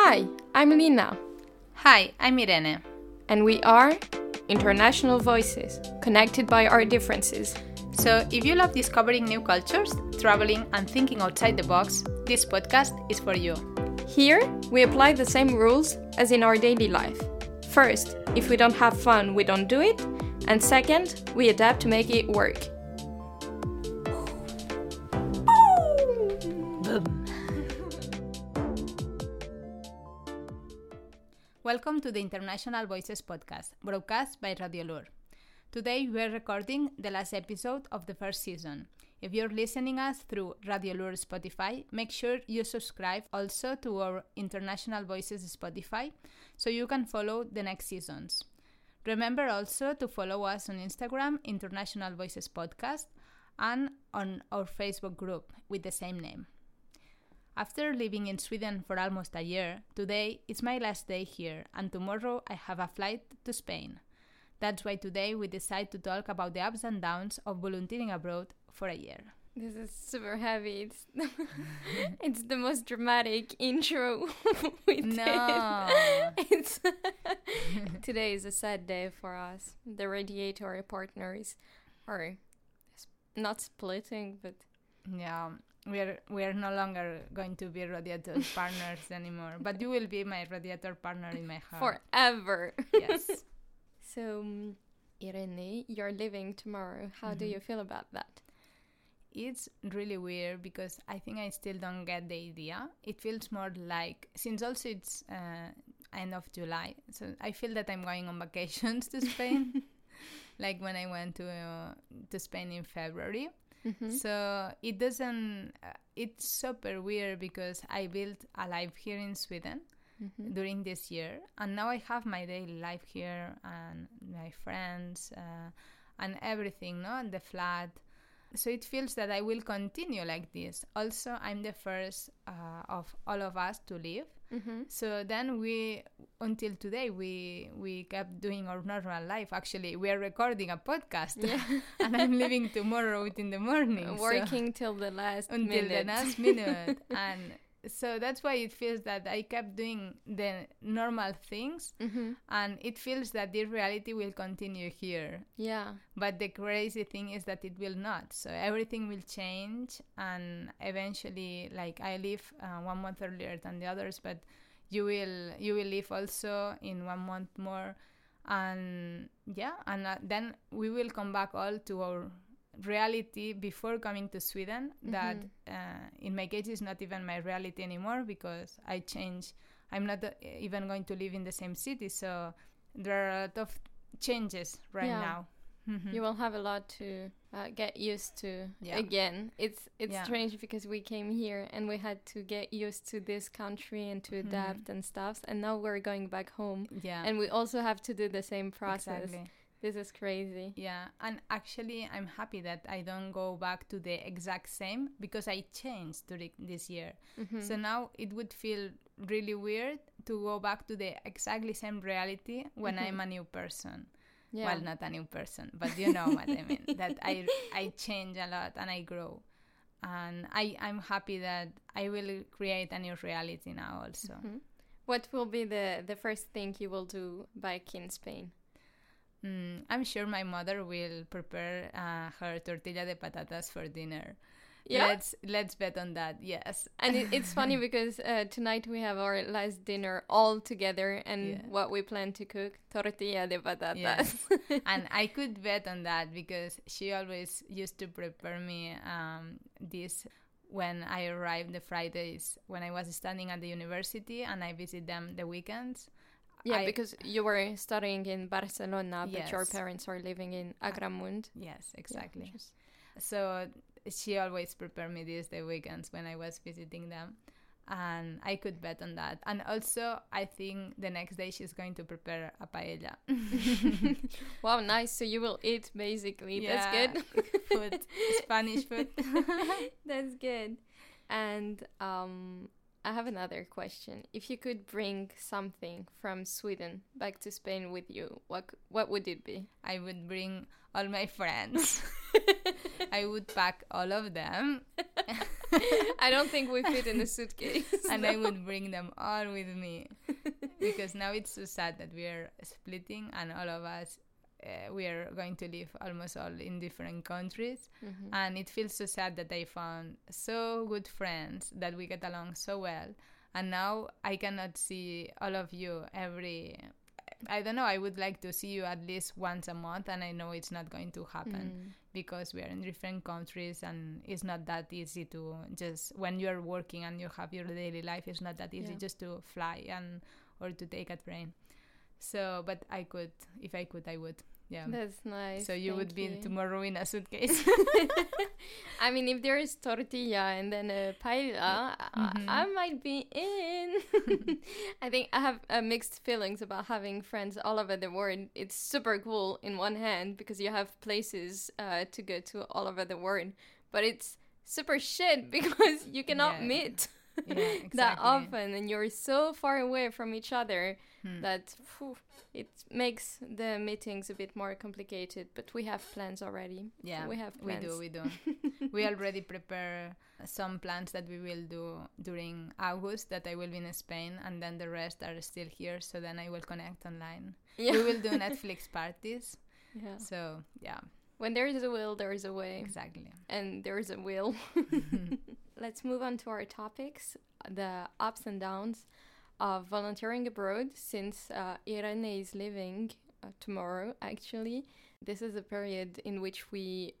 Hi, I'm Lina, Hi, I'm Irene. and we are International Voices, connected by our differences. So, if you love discovering new cultures, traveling, and thinking outside the box, this podcast is for you. Here, we apply the same rules as in our daily life. First, if we don't have fun, we don't do it. And second, we adapt to make it work. Welcome to the International Voices podcast, broadcast by Radio Lur. Today we are recording the last episode of the first season. If you're listening us through Radio Lur Spotify, make sure you subscribe also to our International Voices Spotify so you can follow the next seasons. Remember also to follow us on Instagram, International Voices Podcast, and on our Facebook group with the same name. After living in Sweden for almost a year, today is my last day here, and tomorrow I have a flight to Spain. That's why today we decide to talk about the ups and downs of volunteering abroad for a year. This is super heavy. It's, it's the most dramatic intro we No. It's Today is a sad day for us. The radiator partners are not splitting, but Yeah, we are we are no longer going to be radiator partners anymore, but you will be my radiator partner in my heart. forever. yes. So, um, Irene, you're leaving tomorrow. How do Mhm. you feel about that? It's really weird because I think I still don't get the idea. It feels more like since also it's uh, end of July, so I feel that I'm going on vacations to Spain, like when I went to uh, to Spain in February. Mhm. So it doesn't. Uh, it's super weird because I built a life here in Sweden Mhm. during this year, and now I have my daily life here and my friends uh, and everything, no, and the flat. So it feels that I will continue like this. Also, I'm the first uh, of all of us to leave. Mhm. So then we, until today, we we kept doing our normal life. Actually, we are recording a podcast, Yeah. and I'm leaving tomorrow in the morning. so- Working till the last until minute. the last minute and so that's why it feels that i kept doing the normal things Mhm. and it feels that this reality will continue here Yeah. but the crazy thing is that it will not so everything will change and eventually like i leave uh, one month earlier than the others but you will you will leave also in one month more and yeah and uh, then we will come back all to our reality before coming to sweden that Mhm. uh, in my case is not even my reality anymore because i change i'm not uh, even going to live in the same city so there are a lot of changes right Yeah. now Mhm. You will have a lot to uh, get used to Yeah. again. It's it's Yeah. strange because we came here and we had to get used to this country and to Mhm. adapt and stuff. And now we're going back home, yeah and we also have to do the same process. exactly This is crazy. yeah and actually i'm happy that i don't go back to the exact same because i changed during this year Mhm. so now it would feel really weird to go back to the exactly same reality when Mhm. i'm a new person yeah. well not a new person but you know what i mean that i i change a lot and i grow and i i'm happy that i will create a new reality now also Mhm. What will be the the first thing you will do back in Spain? Mm, i'm sure my mother will prepare uh, her tortilla de patatas for dinner Yeah. let's let's bet on that yes And it, it's funny because uh, tonight we have our last dinner all together, and Yeah. what we plan to cook tortilla de patatas. Yes. and I could bet on that because she always used to prepare me um, this when I arrived the Fridays when I was studying at the university and I visit them the weekends. Yeah, I- because you were studying in Barcelona, but your parents are living in Agramunt. Yes, exactly. is- So she always prepared me this the weekends when I was visiting them. And I could bet on that. And also, I think the next day she's going to prepare a paella. wow, nice. So you will eat basically. Yeah. That's good. food, Spanish food. That's good. And um, I have another question. If you could bring something from Sweden back to Spain with you, what what would it be? I would bring all my friends. I would pack all of them I don't think we fit in a suitcase. and no. I would bring them all with me because now it's so sad that we are splitting and all of us uh, we are going to live almost all in different countries Mhm. and it feels so sad that I found so good friends that we get along so well and now I cannot see all of you every I don't know I would like to see you at least once a month and I know it's not going to happen Mm. because we are in different countries and it's not that easy to just when you're working and you have your daily life it's not that easy Yeah. just to fly and or to take a train so but i could if i could i would yeah That's nice. so you would be you. tomorrow in a suitcase I mean, if there is tortilla and then a paella, Mhm. I, I might be in. I think I have uh, mixed feelings about having friends all over the world. It's super cool in one hand because you have places uh, to go to all over the world, but it's super shit because you cannot Yeah. meet yeah that often and you're so far away from each other Hmm. that phew, it makes the meetings a bit more complicated. But we have plans already. yeah we have we do we do we already prepare some plans that we will do during august that i will be in spain and then the rest are still here so then i will connect online Yeah. we will do netflix parties yeah. so yeah When there is a will, there is a way. exactly And there is a will. Let's move on to our topics the ups and downs of volunteering abroad since uh, Irene is leaving uh, tomorrow, actually. This is a period in which we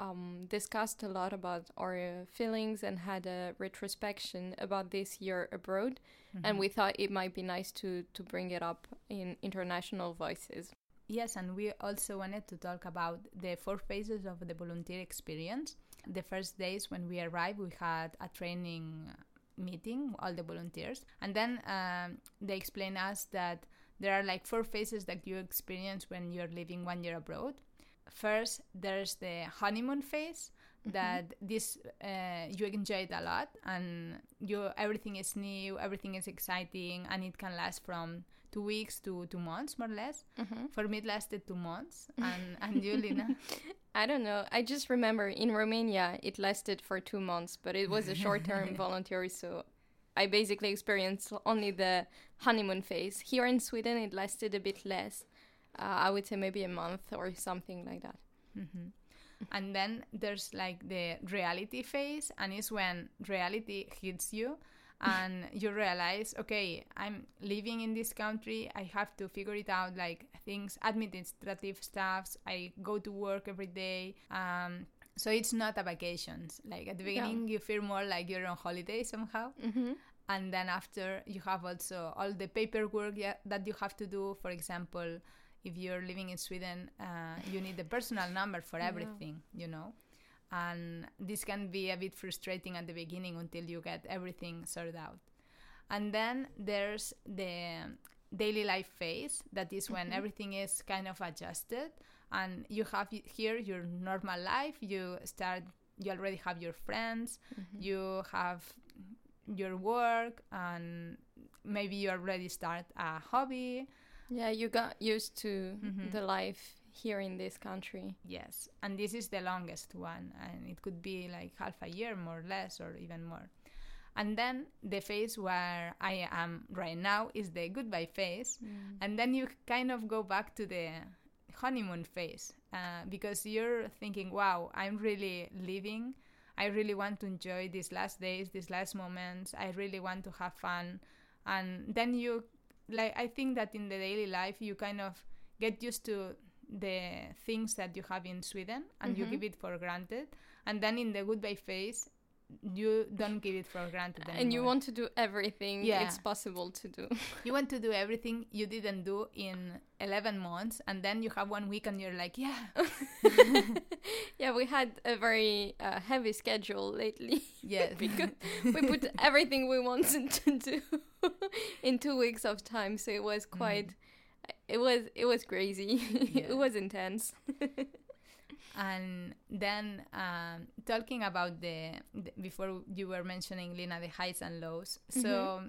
um, discussed a lot about our uh, feelings and had a retrospection about this year abroad. And we thought it might be nice to, to bring it up in international voices. Yes, and we also wanted to talk about the four phases of the volunteer experience. The first days when we arrived, we had a training meeting, all the volunteers, and then um, they explained us that there are like four phases that you experience when you're living one year abroad. First, there's the honeymoon phase that this uh, you enjoy it a lot and you everything is new everything is exciting and it can last from two weeks to two months more or less Mhm. for me, it lasted two months. And, and you, Lina? I don't know. I just remember in Romania it lasted for two months, but it was a short term voluntary, so I basically experienced only the honeymoon phase. Here in Sweden, it lasted a bit less. Uh, I would say maybe a month or something like that. hmm And then there's like the reality phase, and it's when reality hits you and you realize, okay, I'm living in this country. I have to figure it out, like things, administrative stuffs. I go to work every day. Um, so it's not a vacation. Like at the Yeah. beginning, you feel more like you're on holiday somehow. Mm-hmm. and then after you have also all the paperwork that you have to do for example if you're living in sweden uh, you need the personal number for Yeah. everything you know and this can be a bit frustrating at the beginning until you get everything sorted out. And then there's the daily life phase. That is when Mhm. everything is kind of adjusted. And you have here your normal life. You start you already have your friends. Mm-hmm. you have your work. And maybe you already start a hobby. Yeah, you got used to Mhm. the life here in this country. yes and this is the longest one and it could be like half a year more or less or even more. And then the phase where i am right now is the goodbye phase and then you kind of go back to the honeymoon phase uh, because you're thinking wow i'm really living. I really want to enjoy these last days these last moments. I really want to have fun. And then you like i think that in the daily life you kind of get used to the things that you have in sweden and you Mhm. give it for granted and then in the goodbye phase you don't give it for granted anymore. And you want to do everything Yeah. it's possible to do. you want to do everything you didn't do in 11 months and then you have one week and you're like yeah yeah, we had a very uh, heavy schedule lately. yes because we put everything we wanted to do in two weeks of time so it was quite it was it was crazy. Yeah. it was intense. And then um, talking about the, the before you were mentioning lina the highs and lows. So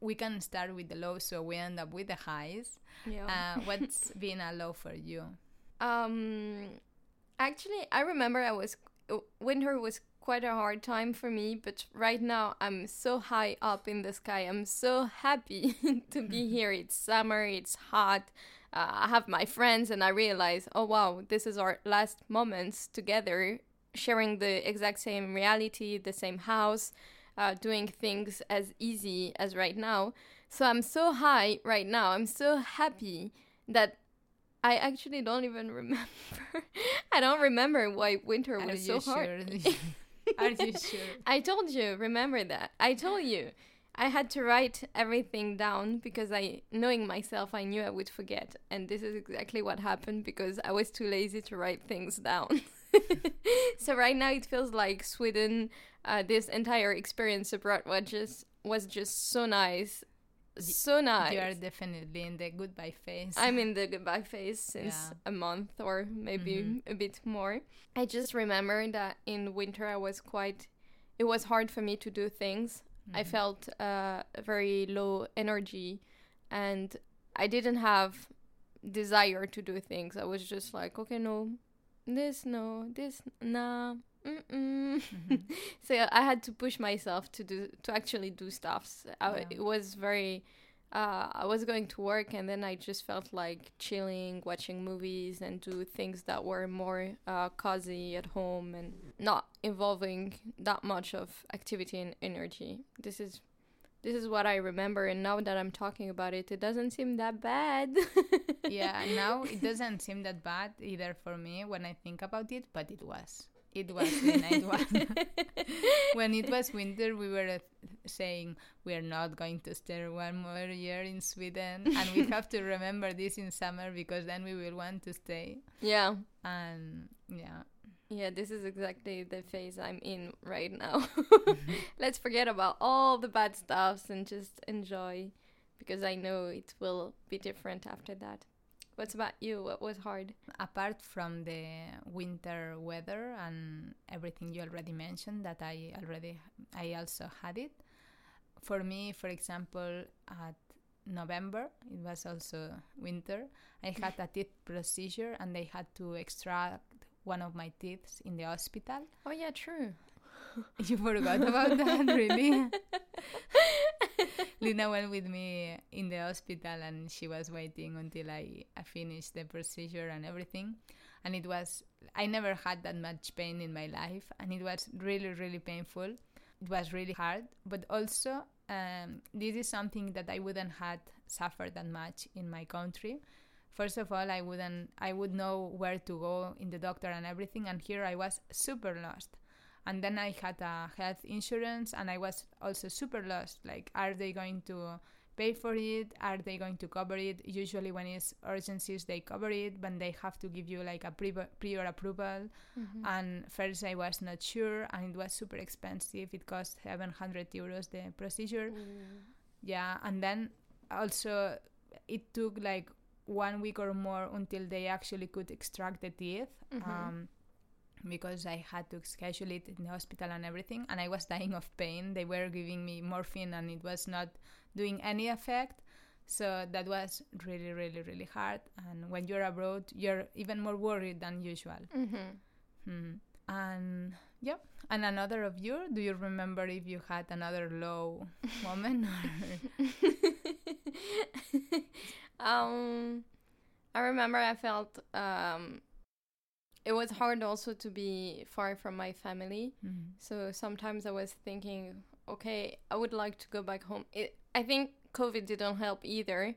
we can start with the lows so we end up with the highs. Yeah. Uh, what's been a low for you? Um actually i remember i was winter was quite a hard time for me, but right now I'm so high up in the sky. I'm so happy to be here. It's summer, it's hot. Uh, I have my friends, and I realize, oh wow, this is our last moments together, sharing the exact same reality, the same house, uh, doing things as easy as right now. So I'm so high right now. I'm so happy that I actually don't even remember. I don't remember why winter was so hard. Are you sure? I told you, remember that. I told you. I had to write everything down because I knowing myself I knew I would forget and this is exactly what happened because I was too lazy to write things down. so right now it feels like Sweden uh, this entire experience abroad was just was just so nice so nice. You are definitely in the goodbye phase. I'm in the goodbye phase since yeah. a month or maybe mm-hmm. a bit more. I just remember that in winter I was quite. It was hard for me to do things. Mm-hmm. I felt uh, very low energy, and I didn't have desire to do things. I was just like, okay, no, this, no, this, nah. Mm-hmm. so I had to push myself to do to actually do stuff. I, It was very. Uh, I was going to work and then I just felt like chilling, watching movies, and do things that were more uh, cozy at home and not involving that much of activity and energy. This is this is what I remember, and now that I'm talking about it, it doesn't seem that bad. yeah, now it doesn't seem that bad either for me when I think about it, but it was it was the night one. when it was winter, we were uh, saying we are not going to stay one more year in Sweden, and we have to remember this in summer because then we will want to stay. Yeah. And yeah. Yeah, this is exactly the phase I'm in right now. Let's forget about all the bad stuffs and just enjoy because I know it will be different after that. What's about you? What was hard? Apart from the winter weather and everything you already mentioned that I already I also had it. For me, for example, at November, it was also winter. I had a teeth procedure and they had to extract one of my teeth in the hospital. Oh yeah, true. you forgot about that, really? Lina went with me in the hospital and she was waiting until I, I finished the procedure and everything. And it was, I never had that much pain in my life and it was really, really painful. It was really hard, but also um, this is something that I wouldn't had suffered that much in my country. First of all, I wouldn't, I would know where to go in the doctor and everything, and here I was super lost and then I had a health insurance and I was also super lost like are they going to pay for it are they going to cover it usually when it's urgencies they cover it but they have to give you like a pre- prior approval mm-hmm. and first I was not sure and it was super expensive it cost 700 euros the procedure mm. yeah and then also it took like one week or more until they actually could extract the teeth mm-hmm. um, because I had to schedule it in the hospital and everything, and I was dying of pain. They were giving me morphine, and it was not doing any effect. So that was really, really, really hard. And when you're abroad, you're even more worried than usual. Mm-hmm. Mm. And yeah, and another of you, do you remember if you had another low moment? um, I remember I felt um, it was hard also to be far from my family. Mm-hmm. So sometimes I was thinking, okay, I would like to go back home. It, I think COVID didn't help either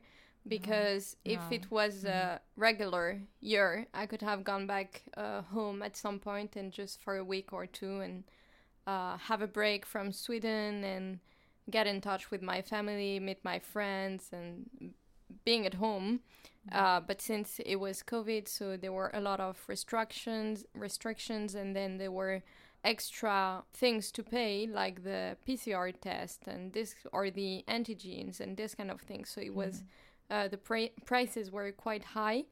because no. if no. it was mm-hmm. a regular year, I could have gone back uh, home at some point and just for a week or two and uh, have a break from Sweden and get in touch with my family, meet my friends, and being at home. Uh, but since it was COVID, so there were a lot of restrictions, restrictions, and then there were extra things to pay, like the PCR test and this or the antigens and this kind of thing. So it was mm-hmm. uh, the pra- prices were quite high,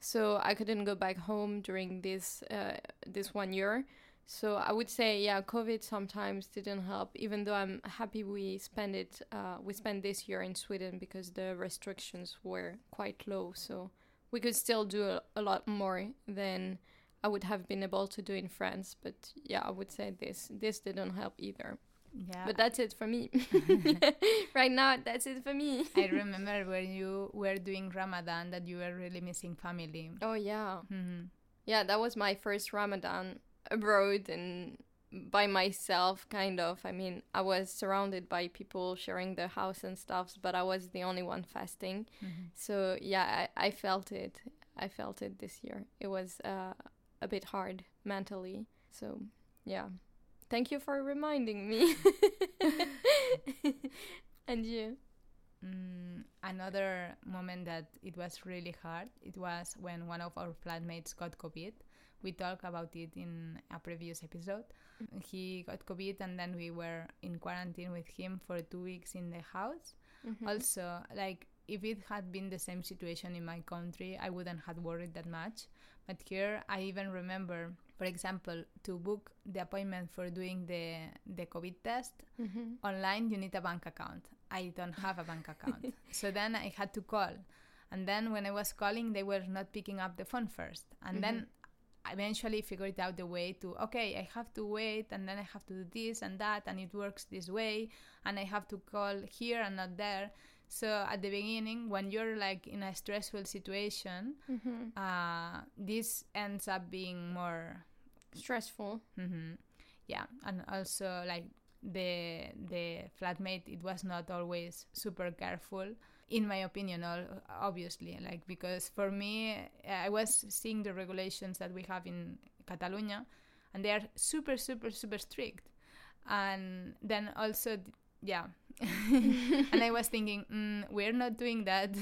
so I couldn't go back home during this uh, this one year. So I would say, yeah, COVID sometimes didn't help. Even though I'm happy we spent it, uh, we spent this year in Sweden because the restrictions were quite low. So we could still do a, a lot more than I would have been able to do in France. But yeah, I would say this this didn't help either. Yeah. But that's it for me. right now, that's it for me. I remember when you were doing Ramadan that you were really missing family. Oh yeah, hmm yeah. That was my first Ramadan abroad and by myself, kind of. I mean, I was surrounded by people sharing the house and stuff, but I was the only one fasting. hmm So yeah, I, I felt it. I felt it this year. It was uh, a bit hard mentally. So yeah, thank you for reminding me. and you? Mm, another moment that it was really hard, it was when one of our flatmates got COVID. We talked about it in a previous episode. He got COVID, and then we were in quarantine with him for two weeks in the house. Mhm. Also, like if it had been the same situation in my country, I wouldn't have worried that much. But here, I even remember, for example, to book the appointment for doing the the COVID test Mhm. online. You need a bank account. I don't have a bank account, so then I had to call. And then when I was calling, they were not picking up the phone first. And then I eventually figured out the way to okay, I have to wait, and then I have to do this and that, and it works this way, and I have to call here and not there. So at the beginning, when you're like in a stressful situation, Mhm. uh, this ends up being more Stressful. hmm Yeah, and also like the the flatmate, it was not always super careful, in my opinion. Obviously, like because for me, I was seeing the regulations that we have in Catalonia, and they are super, super, super strict. And then also, yeah, and I was thinking, mm, we're not doing that.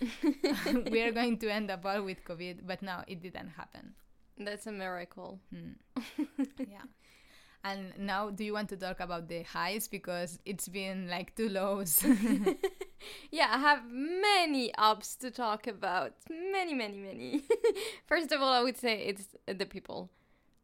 we are going to end up all with COVID, but no, it didn't happen. That's a miracle. Hmm. yeah. And now, do you want to talk about the highs because it's been like two lows? Yeah, I have many ups to talk about. Many, many, many. First of all, I would say it's the people.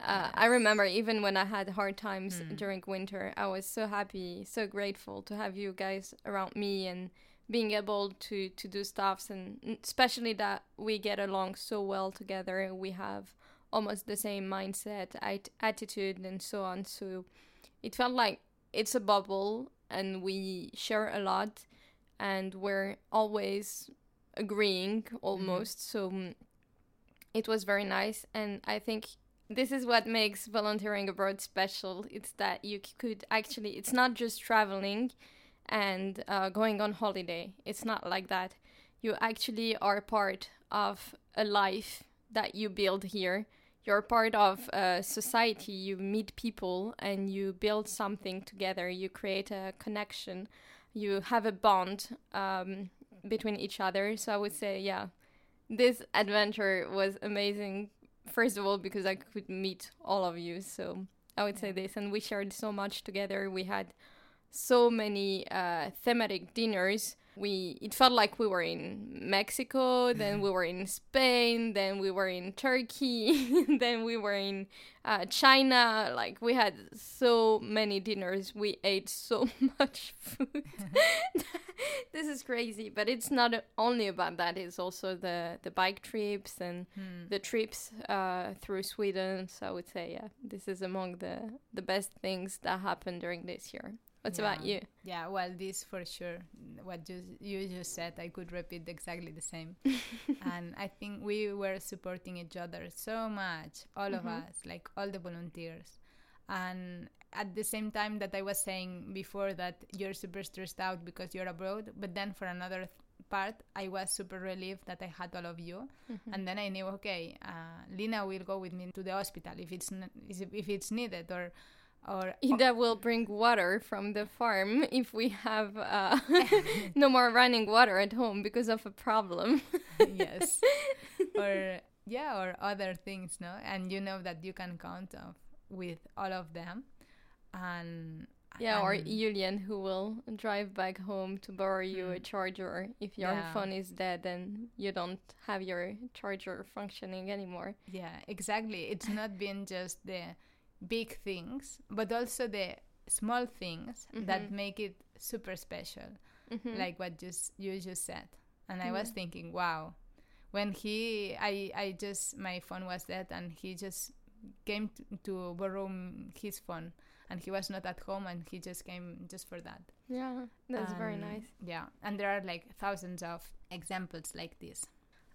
Uh, I remember even when I had hard times Hmm. during winter, I was so happy, so grateful to have you guys around me and being able to to do stuffs and especially that we get along so well together. We have almost the same mindset, at- attitude, and so on. So it felt like it's a bubble, and we share a lot, and we're always agreeing almost. So mm, it was very nice, and I think this is what makes volunteering abroad special. It's that you could actually, it's not just traveling and uh, going on holiday. It's not like that. You actually are part of a life that you build here. You're part of a society. You meet people and you build something together. You create a connection. You have a bond um, between each other. So I would say, yeah, this adventure was amazing. First of all, because I could meet all of you. So I would say this. And we shared so much together. We had so many uh, thematic dinners. We it felt like we were in Mexico, then we were in Spain, then we were in Turkey, then we were in uh, China. Like we had so many dinners. We ate so much food. this is crazy, but it's not only about that. It's also the the bike trips and Hmm. the trips uh, through Sweden. So I would say, yeah, this is among the the best things that happened during this year. What's about you? Yeah, well, this for sure. What you you just said, I could repeat exactly the same. and I think we were supporting each other so much, all of Mhm. us, like all the volunteers. And at the same time that I was saying before that you're super stressed out because you're abroad, but then for another th- part, I was super relieved that I had all of you. Mm-hmm. And then I knew, okay, uh, Lina will go with me to the hospital if it's n- if it's needed, or or Ida will bring water from the farm if we have uh, no more running water at home because of a problem. yes or yeah or other things no and you know that you can count of, with all of them and Yeah, or Julian who will drive back home to borrow you a Hmm. charger if your Yeah. phone is dead and you don't have your charger functioning anymore. yeah exactly it's not been just the big things but also the small things that Mhm. make it super special Mhm. like what just you just said and i was thinking wow when he I I just my phone was dead and he just came to, to borrow his phone and he was not at home and he just came just for that. Yeah, that's very nice. Yeah, and there are like thousands of examples like this.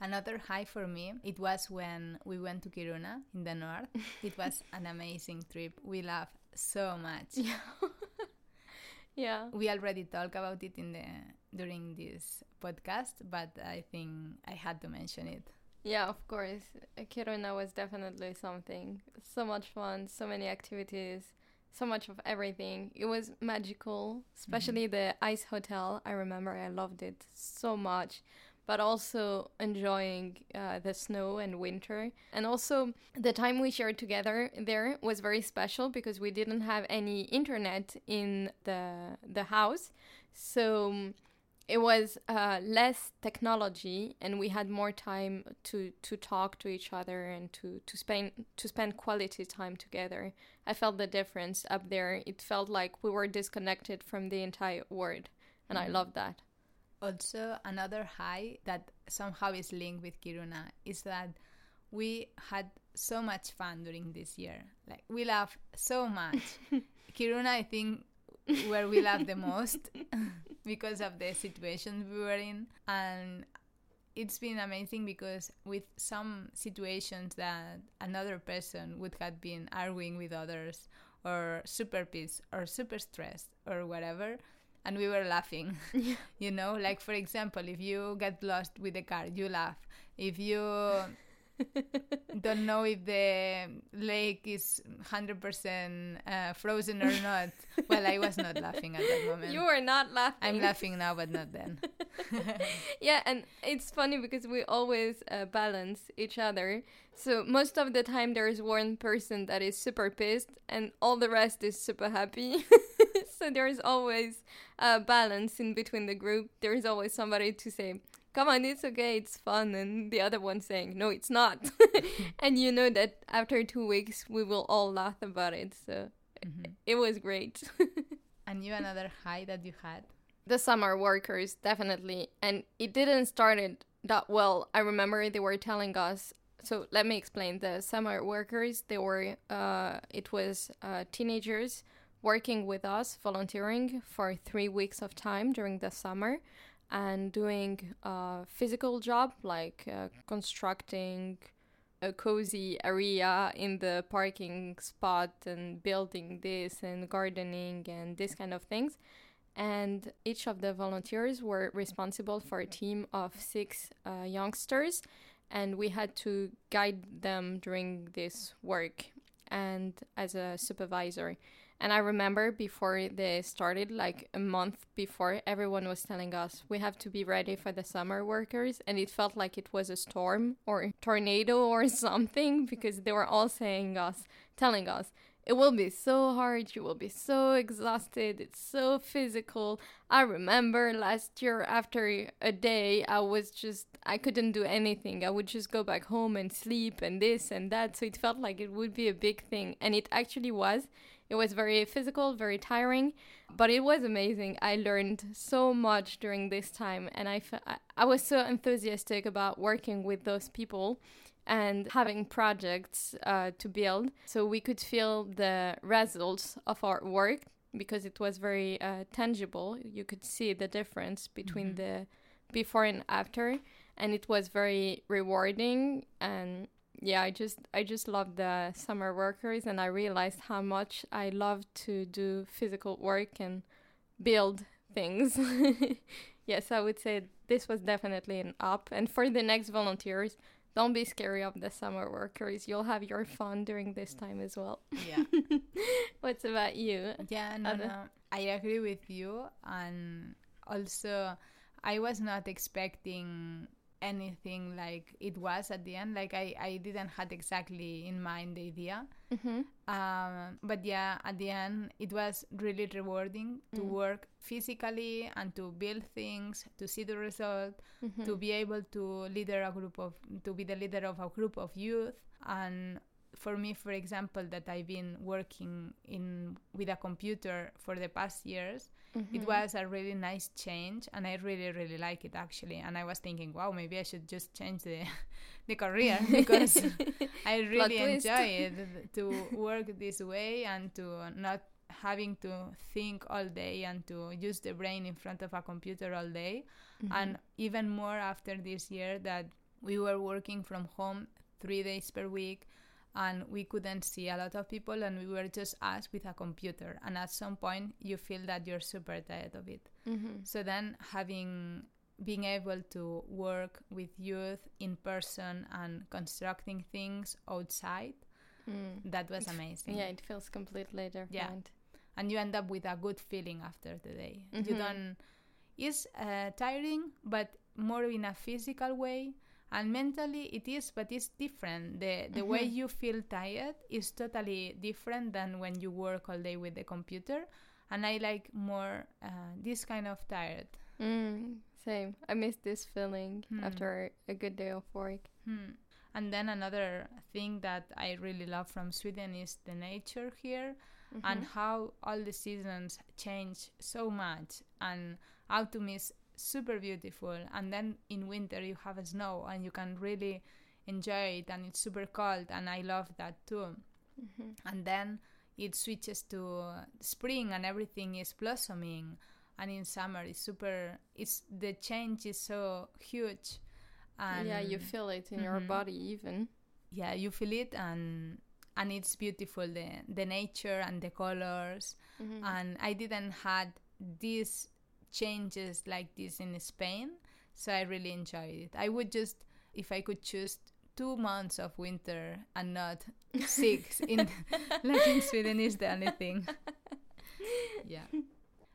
Another high for me, it was when we went to Kiruna in the north. it was an amazing trip. We laughed so much. Yeah. yeah. We already talked about it in the during this podcast, but I think I had to mention it. Yeah, of course. Kiruna was definitely something. So much fun, so many activities, so much of everything. It was magical, especially mm-hmm. the ice hotel. I remember I loved it so much, but also enjoying uh, the snow and winter. And also, the time we shared together there was very special because we didn't have any internet in the the house. So um, it was uh, less technology and we had more time to to talk to each other and to to spend to spend quality time together i felt the difference up there it felt like we were disconnected from the entire world and i Mhm. love that Also, another high that somehow is linked with Kiruna is that we had so much fun during this year. Like we laughed so much. Kiruna, I think, where we laughed the most because of the situation we were in, and it's been amazing because with some situations that another person would have been arguing with others or super pissed or super stressed or whatever and we were laughing you know? Like for example if you get lost with the car you laugh. If you don't know if the lake is 100% uh, frozen or not well i was not laughing at that moment. You were not laughing. I'm laughing now but not then. Yeah and it's funny because we always uh, balance each other. So most of the time there is one person that is super pissed and all the rest is super happy so there is always a balance in between the group. There is always somebody to say come on it's okay it's fun and the other one saying no it's not. And you know that after two weeks we will all laugh about it. So Mhm. it was great. And you another high that you had? The summer workers definitely. And it didn't start it that well. I remember they were telling us so let me explain. The summer workers they were uh, it was uh, teenagers working with us volunteering for three weeks of time during the summer and doing a physical job like uh, constructing a cozy area in the parking spot and building this and gardening and this kind of things. And each of the volunteers were responsible for a team of six uh, youngsters and we had to guide them during this work and as a supervisor and i remember before they started like a month before everyone was telling us we have to be ready for the summer workers and it felt like it was a storm or tornado or something because they were all saying us telling us it will be so hard. You will be so exhausted. It's so physical. I remember last year, after a day, I was just, I couldn't do anything. I would just go back home and sleep and this and that. So it felt like it would be a big thing. And it actually was. It was very physical, very tiring, but it was amazing. I learned so much during this time. And I, I- was so enthusiastic about working with those people and having projects uh, to build so we could feel the results of our work because it was very uh, tangible you could see the difference between Mhm. the before and after and it was very rewarding and yeah i just i just loved the summer workers and i realized how much i love to do physical work and build things yes i would say this was definitely an up and for the next volunteers don't be scary of the summer workers. You'll have your fun during this time as well. yeah What's about you? Yeah, no, Other- no. I agree with you. And also, I was not expecting anything like it was at the end. Like, I, I didn't had exactly in mind the idea. Mm-hmm. Um, but yeah, at the end, it was really rewarding to Mm. work physically and to build things, to see the result, Mm-hmm. to be able to leader a group of, to be the leader of a group of youth and for me, for example, that I've been working in with a computer for the past years, Mm-hmm. it was a really nice change, and I really, really like it actually. And I was thinking, wow, maybe I should just change the the career because I really enjoy it to work this way and to not having to think all day and to use the brain in front of a computer all day Mm-hmm. and even more after this year that we were working from home three days per week and we couldn't see a lot of people and we were just us with a computer and at some point you feel that you're super tired of it Mm-hmm. so then having being able to work with youth in person and constructing things outside Mm. that was amazing Yeah, it feels completely different. yeah. and you end up with a good feeling after the day. You Mhm. don't. It's uh, tiring, but more in a physical way, and mentally it is, but it's different. the The way Mhm. you feel tired is totally different than when you work all day with the computer. And I like more uh, this kind of tired. Mm, same. I miss this feeling Hmm. after a good day of work. Hmm. And then another thing that I really love from Sweden is the nature here. and Mhm. how all the seasons change so much and autumn is super beautiful and then in winter you have snow and you can really enjoy it and it's super cold and i love that too Mhm. and then it switches to spring and everything is blossoming and in summer it's super it's the change is so huge and yeah, you feel it in your Mhm. body even. yeah you feel it and and it's beautiful the the nature and the colors Mhm. and I didn't had these changes like this in Spain, so I really enjoyed it. I would just, if I could choose two months of winter and not six in like in Sweden is the only thing. Yeah.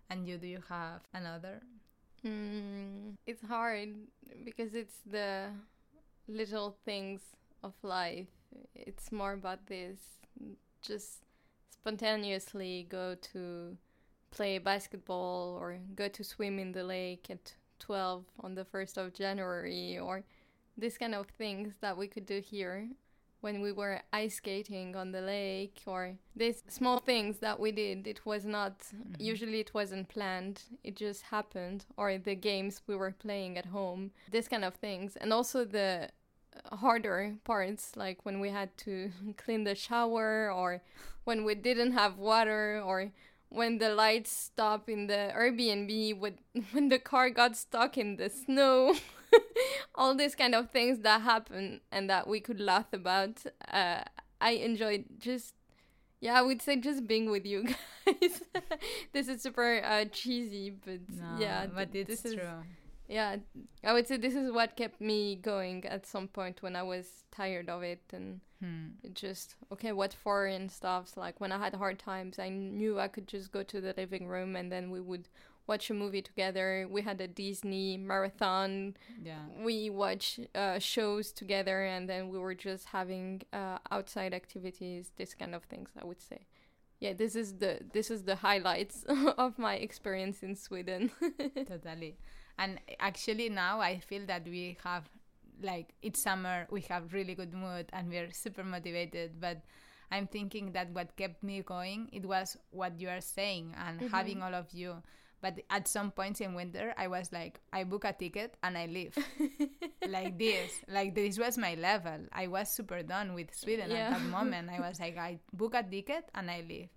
And you, do you have another? Mm, it's hard because it's the little things of life. It's more about this. Just spontaneously go to play basketball or go to swim in the lake at 12 on the 1st of January or this kind of things that we could do here when we were ice skating on the lake or these small things that we did. It was not mm-hmm. usually it wasn't planned. It just happened or the games we were playing at home this kind of things. And also the harder parts like when we had to clean the shower or when we didn't have water or when the lights stopped in the Airbnb with when the car got stuck in the snow. All these kind of things that happen and that we could laugh about. Uh, I enjoyed just yeah I would say just being with you guys. This is super uh, cheesy but No, yeah but th- it's this is true. yeah i would say this is what kept me going at some point when i was tired of it and Hmm. it just okay what for and stuff like when i had hard times i knew i could just go to the living room and then we would watch a movie together. We had a disney marathon. Yeah. we watch uh, shows together and then we were just having uh, outside activities this kind of things i would say. Yeah this is the this is the highlights of my experience in sweden. Totally. And actually now i feel that we have like it's summer we have really good mood and we're super motivated but i'm thinking that what kept me going it was what you are saying and Mhm. having all of you. But at some points in winter i was like i book a ticket and i leave. Like this. Like this was my level. I was super done with sweden Yeah. at that moment. I was like i book a ticket and i leave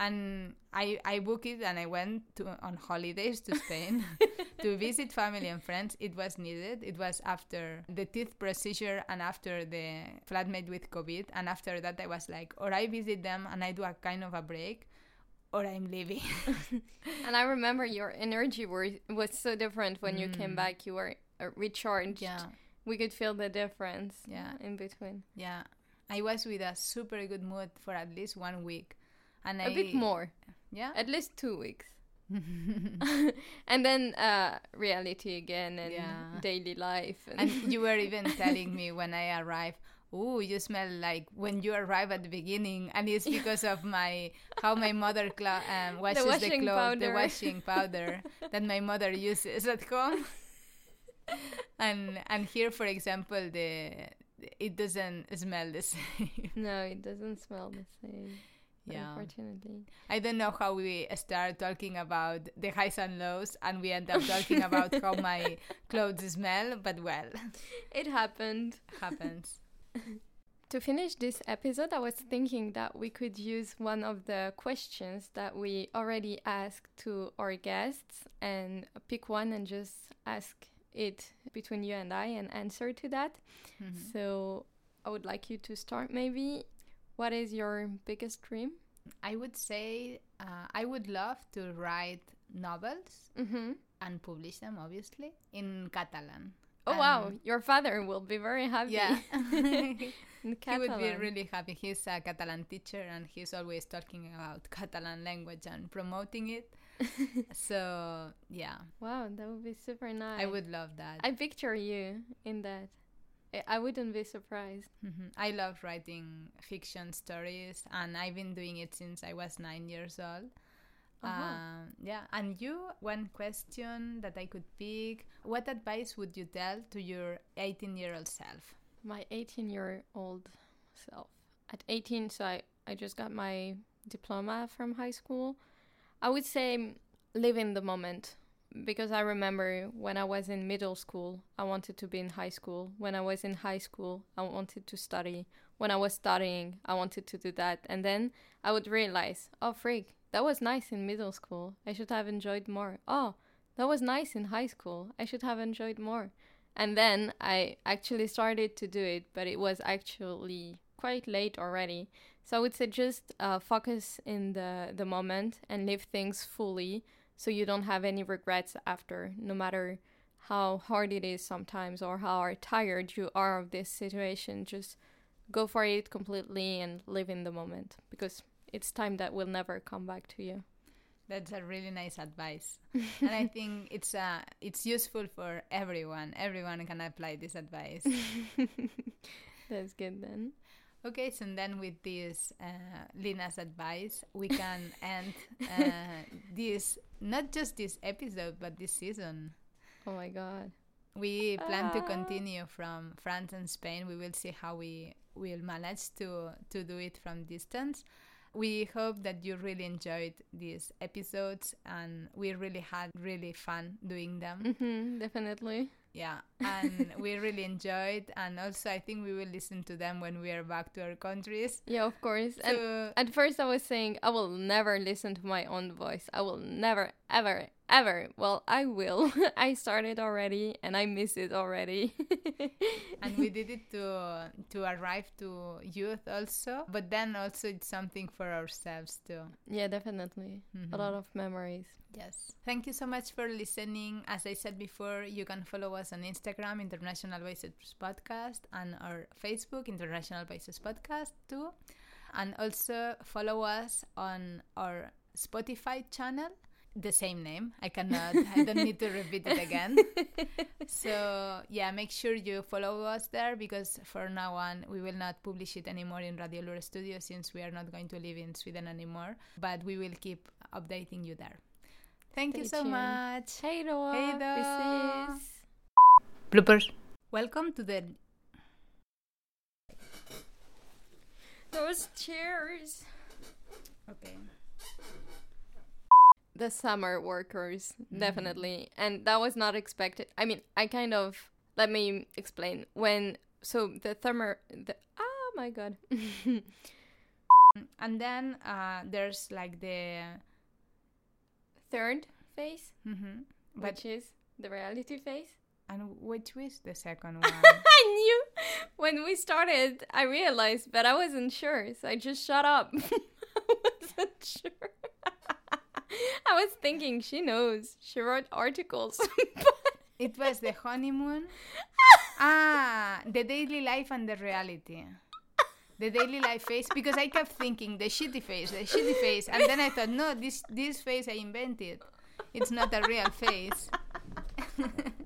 and I I booked it and I went to on holidays to Spain to visit family and friends. It was needed. It was after the teeth procedure and after the flatmate with COVID. And after that, I was like, or I visit them and I do a kind of a break, or I'm leaving. And I remember your energy were, was so different when you came Mm. back. You were uh, recharged. yeah, We could feel the difference Yeah. in between. yeah. I was with a super good mood for at least one week, and A I bit more, Yeah. at least two weeks. and then uh, reality again and Yeah. daily life. And, and you were even telling me when I arrived, "Oh, you smell like when you arrive at the beginning," and it's because of my how my mother clo- um, washes the, washing clothes, the washing powder that my mother uses at home. and and here, for example, the it doesn't smell the same. No, it doesn't smell the same. Yeah. Unfortunately. I don't know how we start talking about the highs and lows and we end up talking about how my clothes smell, but well, It happened. happens. To finish this episode, I was thinking that we could use one of the questions that we already asked to our guests and pick one and just ask it between you and I and answer to that. Mhm. So I would like you to start maybe. What is your biggest dream? I would say uh, I would love to write novels Mm-hmm. and publish them, obviously, in Catalan. Oh wow, your father will be very happy. Yeah. He would be really happy. He's a Catalan teacher and he's always talking about Catalan language and promoting it. so, yeah, Wow, that would be super nice. I would love that. I picture you in that. I- I wouldn't be surprised. Mhm. I love writing fiction stories and I've been doing it since I was nine years old. Uh-huh. Um, yeah, and you, one question that I could pick what advice would you tell to your 18 year old self? My 18 year old self. At 18, so I, I just got my diploma from high school. I would say mm, live in the moment because I remember when I was in middle school, I wanted to be in high school. When I was in high school, I wanted to study. When I was studying, I wanted to do that. And then I would realize, oh, freak, that was nice in middle school. I should have enjoyed more. Oh, that was nice in high school. I should have enjoyed more. And then I actually started to do it, but it was actually quite late already. So I would say just uh, focus in the, the moment and live things fully so you don't have any regrets after, no matter how hard it is sometimes or how tired you are of this situation. Just go for it completely and live in the moment because it's time that will never come back to you. That's a really nice advice. and I think it's uh, it's useful for everyone. Everyone can apply this advice. That's good then. Okay, so then with this uh, Lina's advice, we can end uh, this not just this episode but this season. Oh my god. We plan to Ah. continue from France and Spain. We will see how we will manage to to do it from distance. We hope that you really enjoyed these episodes and we really had really fun doing them. hmm definitely. Yeah, and we really enjoyed and also I think we will listen to them when we are back to our countries. Yeah, of course. And at first I was saying I will never listen to my own voice. I will never, ever, ever. Well, I will. I started already and I miss it already. and we did it to to arrive to youth also, but then also it's something for ourselves too. yeah, definitely. Mhm. A lot of memories. Yes. Thank you so much for listening. As I said before, you can follow us on Instagram, International Voices Podcast, and our Facebook, International Voices Podcast, too. And also follow us on our Spotify channel, the same name. I cannot, I don't need to repeat it again. So, yeah, make sure you follow us there because for now on, we will not publish it anymore in Radio Lure Studio since we are not going to live in Sweden anymore. But we will keep updating you there. Thank you so tuned. much. Hey, då. Hej då. Vi ses. Bloopers. Welcome to the. Those chairs. Okay. The summer workers, Mm-hmm. definitely. And that was not expected. I mean, I kind of. Let me explain. When. So the summer. The, oh my god. And then uh, there's like the. Third phase, mhm. But which is the reality phase. and which was the second one? I knew when we started, I realized, but I wasn't sure, so I just shut up. I wasn't sure. I was thinking she knows. She wrote articles. it was the honeymoon. ah, the daily life and the reality. The daily life phase because I kept thinking the shitty face, the shitty face, and then I thought, no, this this face I invented. It's not a real face.